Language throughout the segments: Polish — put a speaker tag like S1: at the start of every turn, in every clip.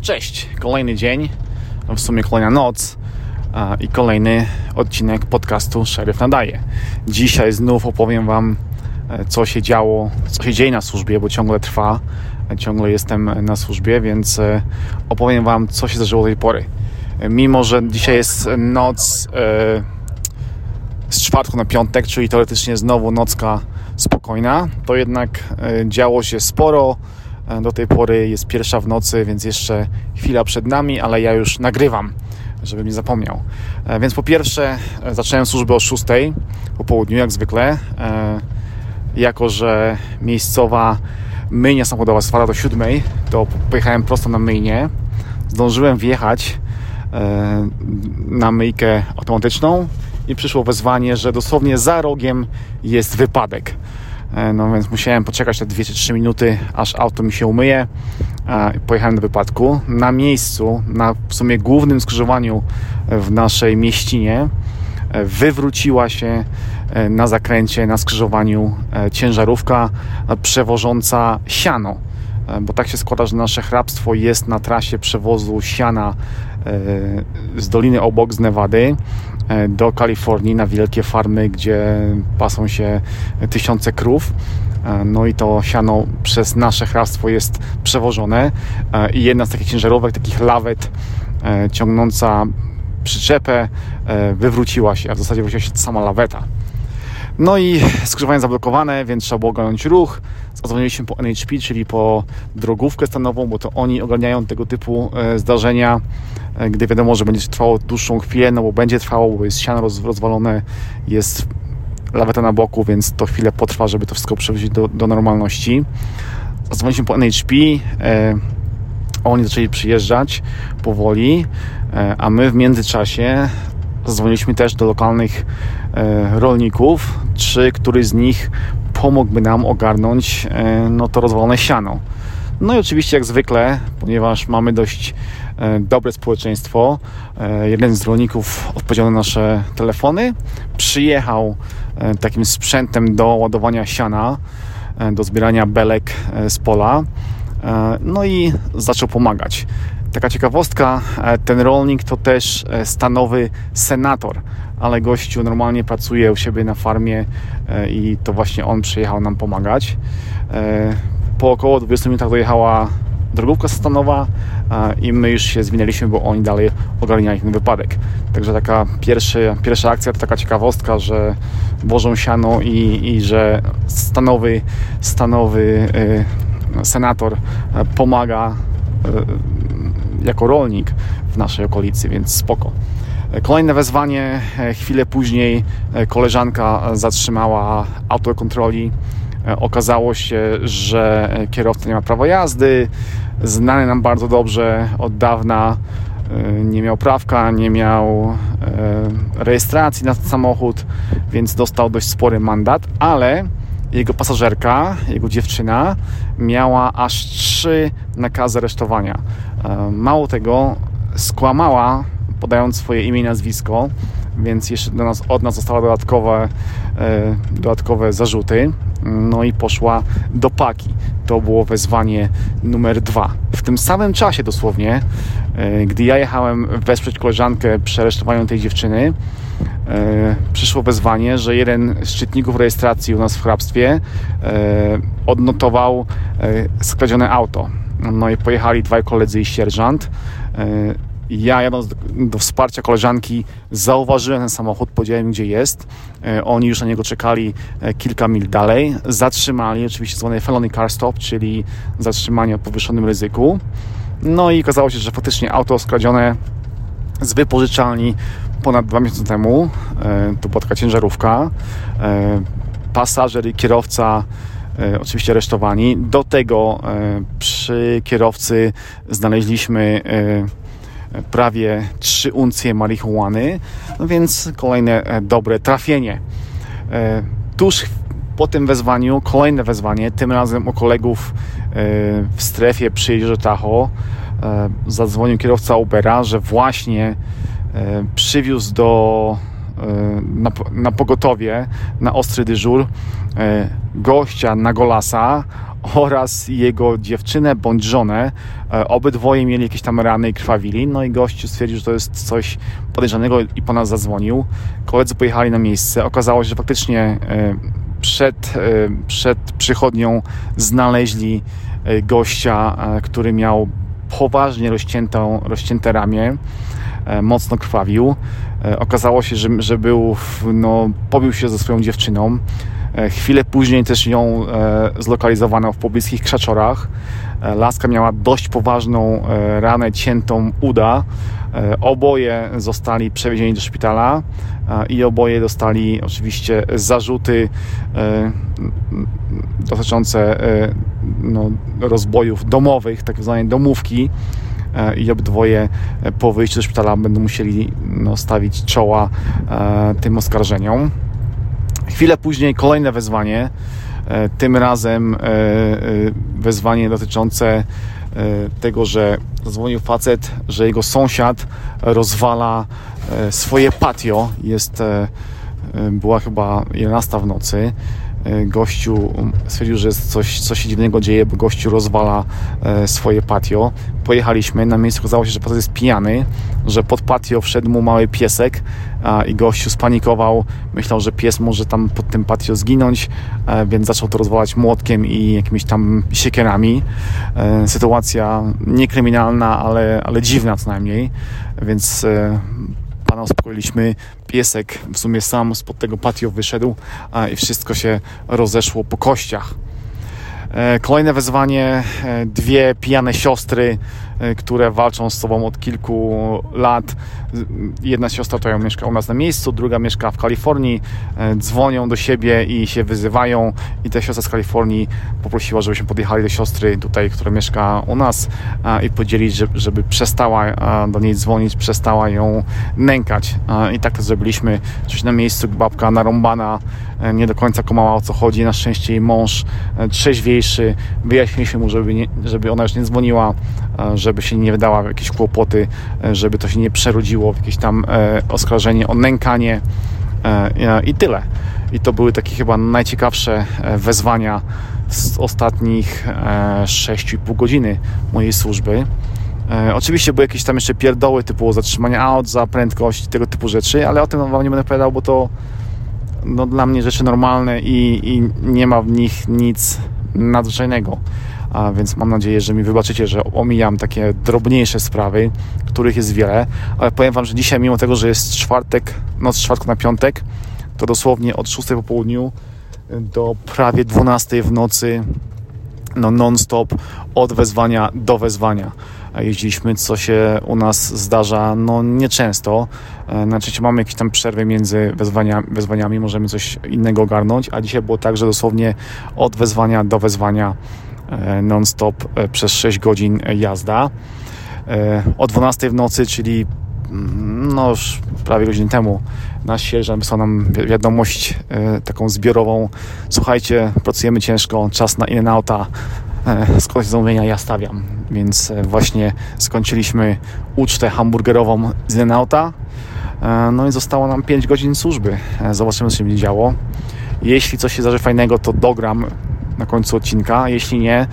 S1: Cześć, kolejny dzień, w sumie kolejna noc i kolejny odcinek podcastu Szeryf Nadaje. Dzisiaj znów opowiem Wam, e, co się działo, co się dzieje na służbie, bo ciągle trwa, ciągle jestem na służbie, więc e, opowiem Wam, co się zdarzyło do tej pory. E, mimo, że dzisiaj jest noc z czwartku na piątek, czyli teoretycznie znowu nocka spokojna, to jednak działo się sporo, E, do tej pory jest pierwsza w nocy, więc jeszcze chwila przed nami, ale ja już nagrywam, żebym nie zapomniał. E, więc po pierwsze, e, zacząłem służbę o 6 po południu, jak zwykle. Jako, że miejscowa myjnia samochodowa otwarta do 7, to pojechałem prosto na myjnię. Zdążyłem wjechać na myjkę automatyczną i przyszło wezwanie, że dosłownie za rogiem jest wypadek. E, no więc musiałem poczekać te 2 3 minuty, aż auto mi się umyje. Pojechałem do wypadku. Na miejscu, na w sumie głównym skrzyżowaniu w naszej mieścinie, e, wywróciła się e, na zakręcie, na skrzyżowaniu ciężarówka przewożąca siano. Bo tak się składa, że nasze hrabstwo jest na trasie przewozu siana z doliny obok, z Nevady do Kalifornii na wielkie farmy, gdzie pasą się tysiące krów. E, no i to siano przez nasze hrabstwo jest przewożone e, i jedna z takich ciężarówek, takich lawet ciągnąca przyczepę wywróciła się, a w zasadzie wróciła się sama laweta. No i skrzyżowanie zablokowane, więc trzeba było ogarnąć ruch. Zadzwoniliśmy po NHP, czyli po drogówkę stanową, bo to oni ogarniają tego typu zdarzenia. E, gdy wiadomo, że będzie trwało dłuższą chwilę, no bo będzie trwało, bo jest roz, rozwalone, jest laweta na boku, więc to chwilę potrwa, żeby to wszystko przywrócić do, do normalności. Zadzwoniliśmy po NHP, e, oni zaczęli przyjeżdżać powoli, e, a my w międzyczasie zadzwoniliśmy też do lokalnych e, rolników, czy któryś z nich pomógłby nam ogarnąć e, no to rozwalone siano. No i oczywiście jak zwykle, ponieważ mamy dość E, dobre społeczeństwo. E, jeden z rolników odpowiedział na nasze telefony, przyjechał e, takim sprzętem do ładowania siana, do zbierania belek z pola, no i zaczął pomagać. Taka ciekawostka, ten rolnik to też stanowy senator, ale gościu normalnie pracuje u siebie na farmie i to właśnie on przyjechał nam pomagać. Po około 20 minutach dojechała drogówka stanowa i my już się zwinęliśmy, bo oni dalej ogarniali ten wypadek. Także taka pierwszy, pierwsza akcja to taka ciekawostka, że wożą siano i, i że stanowy, stanowy senator pomaga jako rolnik w naszej okolicy, więc spoko. Kolejne wezwanie, e, chwilę później e, koleżanka zatrzymała auto kontroli E, okazało się, że kierowca nie ma prawa jazdy, znany nam bardzo dobrze od dawna, nie miał prawka, nie miał rejestracji na samochód, więc dostał dość spory mandat, ale jego pasażerka, jego dziewczyna miała aż trzy nakazy aresztowania. Mało tego, skłamała, podając swoje imię i nazwisko, więc jeszcze do nas, od nas zostały dodatkowe, dodatkowe zarzuty no i poszła do paki. To było wezwanie numer dwa. W tym samym czasie dosłownie, e, gdy ja jechałem wesprzeć koleżankę przy aresztowaniu tej dziewczyny, e, przyszło wezwanie, że jeden z czytników rejestracji u nas w hrabstwie e, odnotował skradzione auto. No i pojechali dwaj koledzy i sierżant ja jadąc do, wsparcia koleżanki zauważyłem ten samochód, powiedziałem gdzie jest. E, oni już na niego czekali e, kilka mil dalej. Zatrzymali, oczywiście zwane felony car stop, czyli zatrzymanie o podwyższonym ryzyku. No i okazało się, że faktycznie auto skradzione z wypożyczalni ponad dwa miesiące temu. E, to była taka ciężarówka. Pasażer i kierowca oczywiście aresztowani. Do tego przy kierowcy znaleźliśmy prawie 3 uncje marihuany, no więc kolejne e, dobre trafienie. E, tuż po tym wezwaniu kolejne wezwanie, tym razem o kolegów e, w strefie przy jeziorze Tahoe. Zadzwonił kierowca Ubera, że właśnie przywiózł do na, na pogotowie, na ostry dyżur gościa na Golasa oraz jego dziewczynę bądź żonę. E, obydwoje mieli jakieś tam rany i krwawili. No i gość stwierdził, że to jest coś podejrzanego i po nas zadzwonił. Koledzy pojechali na miejsce. Okazało się, że faktycznie e, przed, przed przychodnią znaleźli gościa, który miał poważnie rozciętą, rozcięte ramię, mocno krwawił. Okazało się, że, że był, no, pobił się ze swoją dziewczyną. E, chwilę później też ją e, zlokalizowano w pobliskich krzaczorach. E, laska miała dość poważną ranę ciętą uda. Oboje zostali przewiezieni do szpitala i oboje dostali oczywiście zarzuty dotyczące no, rozbojów domowych, tak zwane domówki i obydwoje po wyjściu do szpitala będą musieli no, stawić czoła tym oskarżeniom. Chwilę później kolejne wezwanie, e, tym razem e, e, wezwanie dotyczące tego, że zadzwonił facet, że jego sąsiad rozwala swoje patio. Jest, była chyba 11 w nocy. E, gościu stwierdził, że coś, coś się dziwnego dzieje, bo gościu rozwala e, swoje patio. Pojechaliśmy, na miejscu okazało się, że facet jest pijany, że pod patio wszedł mu mały piesek i gościu spanikował, myślał, że pies może tam pod tym patio zginąć, e, więc zaczął to rozwalać młotkiem i jakimiś tam siekierami. Sytuacja niekryminalna, ale, ale dziwna co najmniej, więc pana uspokoiliśmy. Piesek w sumie sam spod tego patio wyszedł i wszystko się rozeszło po kościach. E, kolejne wezwanie, e, dwie pijane siostry, które walczą z sobą od kilku lat. Jedna siostra to mieszka u nas na miejscu, druga mieszka w Kalifornii. Dzwonią do siebie i się wyzywają i ta siostra z Kalifornii poprosiła, żebyśmy podjechali do siostry tutaj, która mieszka u nas i podzielić, żeby przestała do niej dzwonić, przestała ją nękać. I tak to zrobiliśmy. Coś na miejscu, babka narąbana, nie do końca komała o co chodzi. Na szczęście jej mąż trzeźwiej mniejszy. Wyjaśniliśmy mu, żeby, nie, żeby ona już nie dzwoniła, e, żeby się nie wydała w jakieś kłopoty, e, żeby to się nie przerodziło w jakieś tam e, oskarżenie o nękanie i tyle. I to były takie chyba najciekawsze wezwania z ostatnich 6,5 godziny mojej służby. Oczywiście były jakieś tam jeszcze pierdoły typu zatrzymanie aut za prędkość, tego typu rzeczy, ale o tym Wam nie będę opowiadał, bo to no, dla mnie rzeczy normalne i, i nie ma w nich nic nadzwyczajnego. A więc mam nadzieję, że mi wybaczycie, że omijam takie drobniejsze sprawy, których jest wiele, ale powiem Wam, że dzisiaj, mimo tego, że jest czwartek, noc z czwartku na piątek, to dosłownie od 6 po południu do prawie 12 w nocy, no non-stop, od wezwania do wezwania. Jeździliśmy, co się u nas zdarza no nieczęsto. Znaczy mamy jakieś tam przerwy między wezwania, wezwaniami, możemy coś innego ogarnąć, a dzisiaj było tak, że dosłownie od wezwania do wezwania non-stop e, przez 6 godzin jazda. O 12 w nocy, czyli mm, no już prawie godzinę temu nasz sierżant wysłał nam wiadomość taką zbiorową słuchajcie, pracujemy ciężko, czas na in auta skądś zamówienia ja stawiam więc e, właśnie skończyliśmy ucztę hamburgerową z Lenauta. E, no i zostało nam 5 godzin służby. E, zobaczymy, co się będzie działo. Jeśli coś się zdarzy fajnego, to dogram na końcu odcinka. Jeśli nie,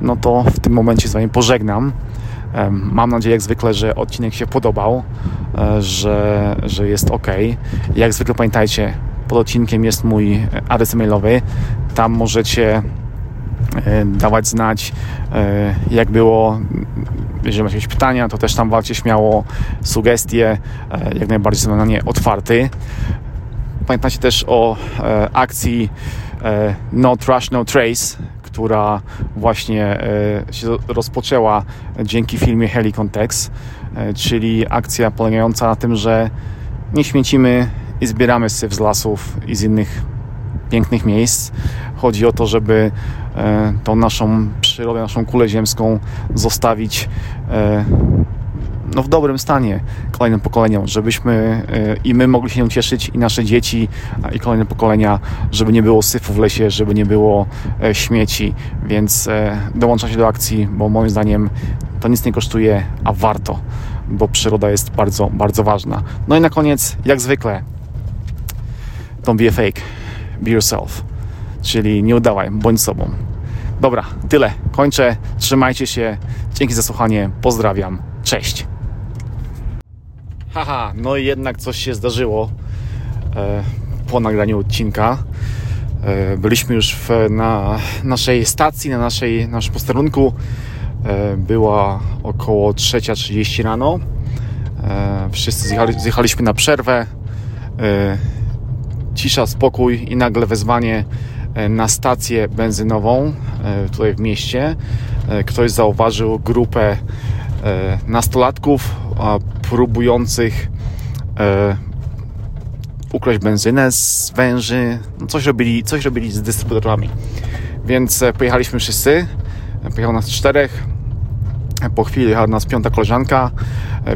S1: no to w tym momencie z Wami pożegnam. Mam nadzieję, jak zwykle, że odcinek się podobał, że, że jest ok. Jak zwykle pamiętajcie, pod odcinkiem jest mój adres mailowy. Tam możecie E, dawać znać, e, jak było. Jeżeli macie jakieś pytania, to też tam walcie śmiało, sugestie, e, jak najbardziej jestem na nie otwarty. Pamiętajcie też o akcji No Trash, No Trace, która właśnie się rozpoczęła dzięki filmie Helicontext, czyli akcja polegająca na tym, że nie śmiecimy i zbieramy syf z lasów i z innych pięknych miejsc. Chodzi o to, żeby e, tą naszą przyrodę, naszą kulę ziemską zostawić e, no, w dobrym stanie kolejnym pokoleniom, żebyśmy e, i my mogli się nią cieszyć, i nasze dzieci, i kolejne pokolenia, żeby nie było syfu w lesie, żeby nie było śmieci, więc dołącza się do akcji, bo moim zdaniem to nic nie kosztuje, a warto, bo przyroda jest bardzo, bardzo ważna. No i na koniec, jak zwykle, don't be a fake be yourself, czyli nie udawaj, bądź sobą. Dobra, tyle. Kończę. Trzymajcie się. Dzięki za słuchanie. Pozdrawiam. Cześć. Haha, no i jednak coś się zdarzyło e, po nagraniu odcinka. E, byliśmy już w, na naszej stacji, na naszej, naszym posterunku. E, była około 3.30 rano. Wszyscy zjechali, zjechaliśmy na przerwę. Cisza, spokój i nagle wezwanie na stację benzynową tutaj w mieście. Ktoś zauważył grupę nastolatków próbujących ukraść benzynę z węży. No coś robili, coś robili z dystrybutorami. Więc pojechaliśmy wszyscy. Pojechało nas czterech. Po chwili jechała nas piąta koleżanka.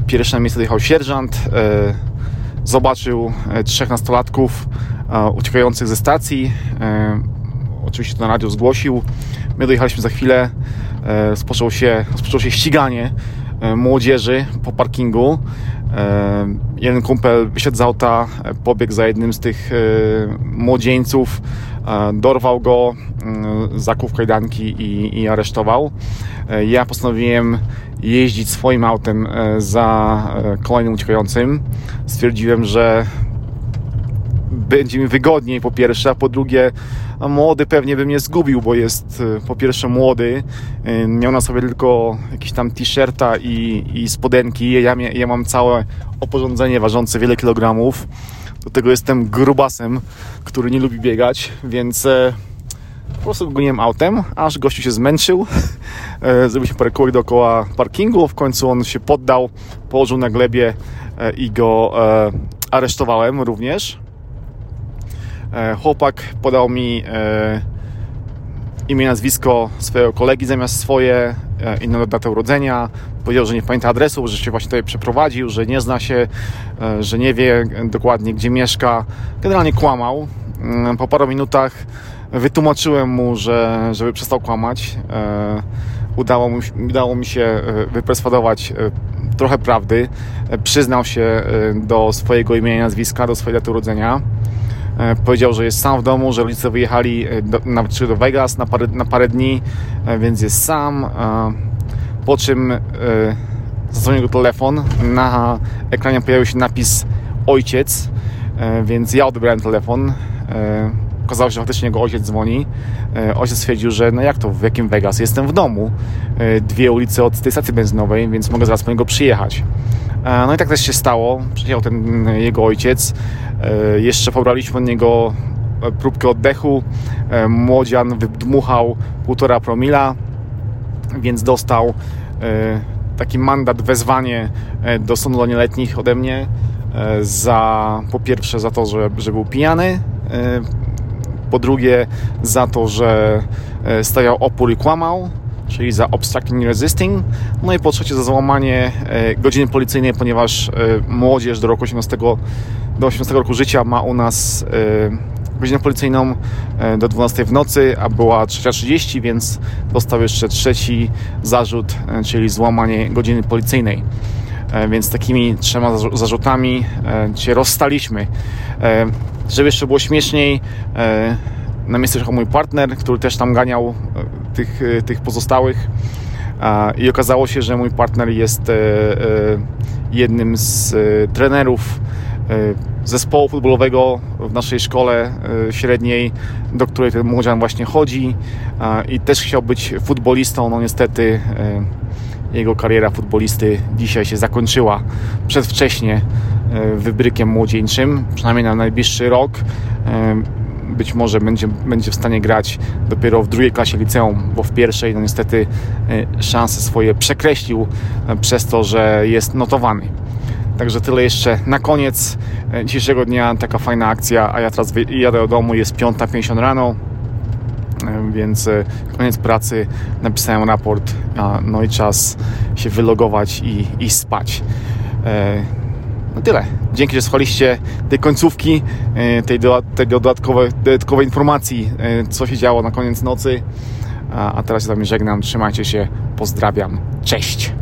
S1: Pierwszy na miejsce dojechał sierżant zobaczył e, trzech nastolatków e, uciekających ze stacji. E, oczywiście to na radio zgłosił. My dojechaliśmy za chwilę. Rozpoczęło się, rozpoczęło się ściganie młodzieży po parkingu. Jeden kumpel wysiadł z auta, pobiegł za jednym z tych młodzieńców, dorwał go, zakuł w kajdanki i, i aresztował. Ja postanowiłem jeździć swoim autem e, za e, kolejnym uciekającym. Stwierdziłem, że będzie mi wygodniej po pierwsze, a po drugie młody pewnie by mnie zgubił, bo jest e, po pierwsze młody, miał na sobie tylko jakiś tam t-shirta i, i spodenki, ja, ja mam całe oporządzenie ważące wiele kilogramów, do tego jestem grubasem, który nie lubi biegać, więc po prostu goniłem autem, aż gościu się zmęczył. E, zrobiliśmy parę kółek dookoła parkingu. W końcu on się poddał, położył na glebie e, i go e, aresztowałem również. Chłopak podał mi imię, nazwisko swojego kolegi zamiast swoje, inną datę urodzenia. Powiedział, że nie pamięta adresu, że się właśnie tutaj przeprowadził, że nie zna się, że nie wie dokładnie gdzie mieszka. Generalnie kłamał. Po paru minutach Wytłumaczyłem mu, że, żeby przestał kłamać. E, udało, mu, udało mi się e, wyperswadować e, trochę prawdy. Przyznał się do swojego imienia nazwiska, do swojej daty urodzenia. Powiedział, że jest sam w domu, że rodzice wyjechali do, nawet do Vegas na parę, na parę dni, więc jest sam. Po czym zadzwonił go telefon. Na ekranie pojawił się napis ojciec, więc ja odebrałem telefon okazało się, że faktycznie jego ojciec dzwoni. E, ojciec stwierdził, że no jak to, w jakim Vegas? Jestem w domu, e, dwie ulice od tej stacji benzynowej, więc mogę zaraz po niego przyjechać. E, no i tak też się stało. Przyjechał ten jego ojciec. Jeszcze pobraliśmy od niego próbkę oddechu. Młodzian wydmuchał półtora promila, więc dostał taki mandat, wezwanie do sądu dla nieletnich ode mnie za po pierwsze za to, że, że był pijany po drugie za to, że e, stawiał opór i kłamał, czyli za obstructing resisting, no i po trzecie za załamanie e, godziny policyjnej, ponieważ e, młodzież do roku 18, do 18 roku życia ma u nas godzinę policyjną do 12 w nocy, a była 3.30, więc dostał jeszcze trzeci zarzut, czyli złamanie godziny policyjnej. Więc takimi trzema zarzutami się rozstaliśmy. Żeby jeszcze było śmieszniej, e, na miejsce jechał mój partner, który też tam ganiał e, tych, e, tych pozostałych i okazało się, że mój partner jest jednym z trenerów zespołu futbolowego w naszej szkole średniej, do której ten młodzian właśnie chodzi i też chciał być futbolistą. No niestety jego kariera futbolisty dzisiaj się zakończyła przedwcześnie E, wybrykiem młodzieńczym, przynajmniej na najbliższy rok. E, być może będzie, będzie w stanie grać dopiero w drugiej klasie liceum, bo w pierwszej no niestety e, szanse swoje przekreślił przez to, że jest notowany. Także tyle jeszcze na koniec dzisiejszego dnia. Taka fajna akcja, a ja teraz jadę do domu, jest 5.50 rano, więc koniec pracy, napisałem raport, no i czas się wylogować i, i spać. No tyle. Dzięki, że słuchaliście tej końcówki, e, tej, dodatkowej, dodatkowej informacji, e, co się działo na koniec nocy. A teraz się z Wami żegnam. Trzymajcie się. Pozdrawiam. Cześć.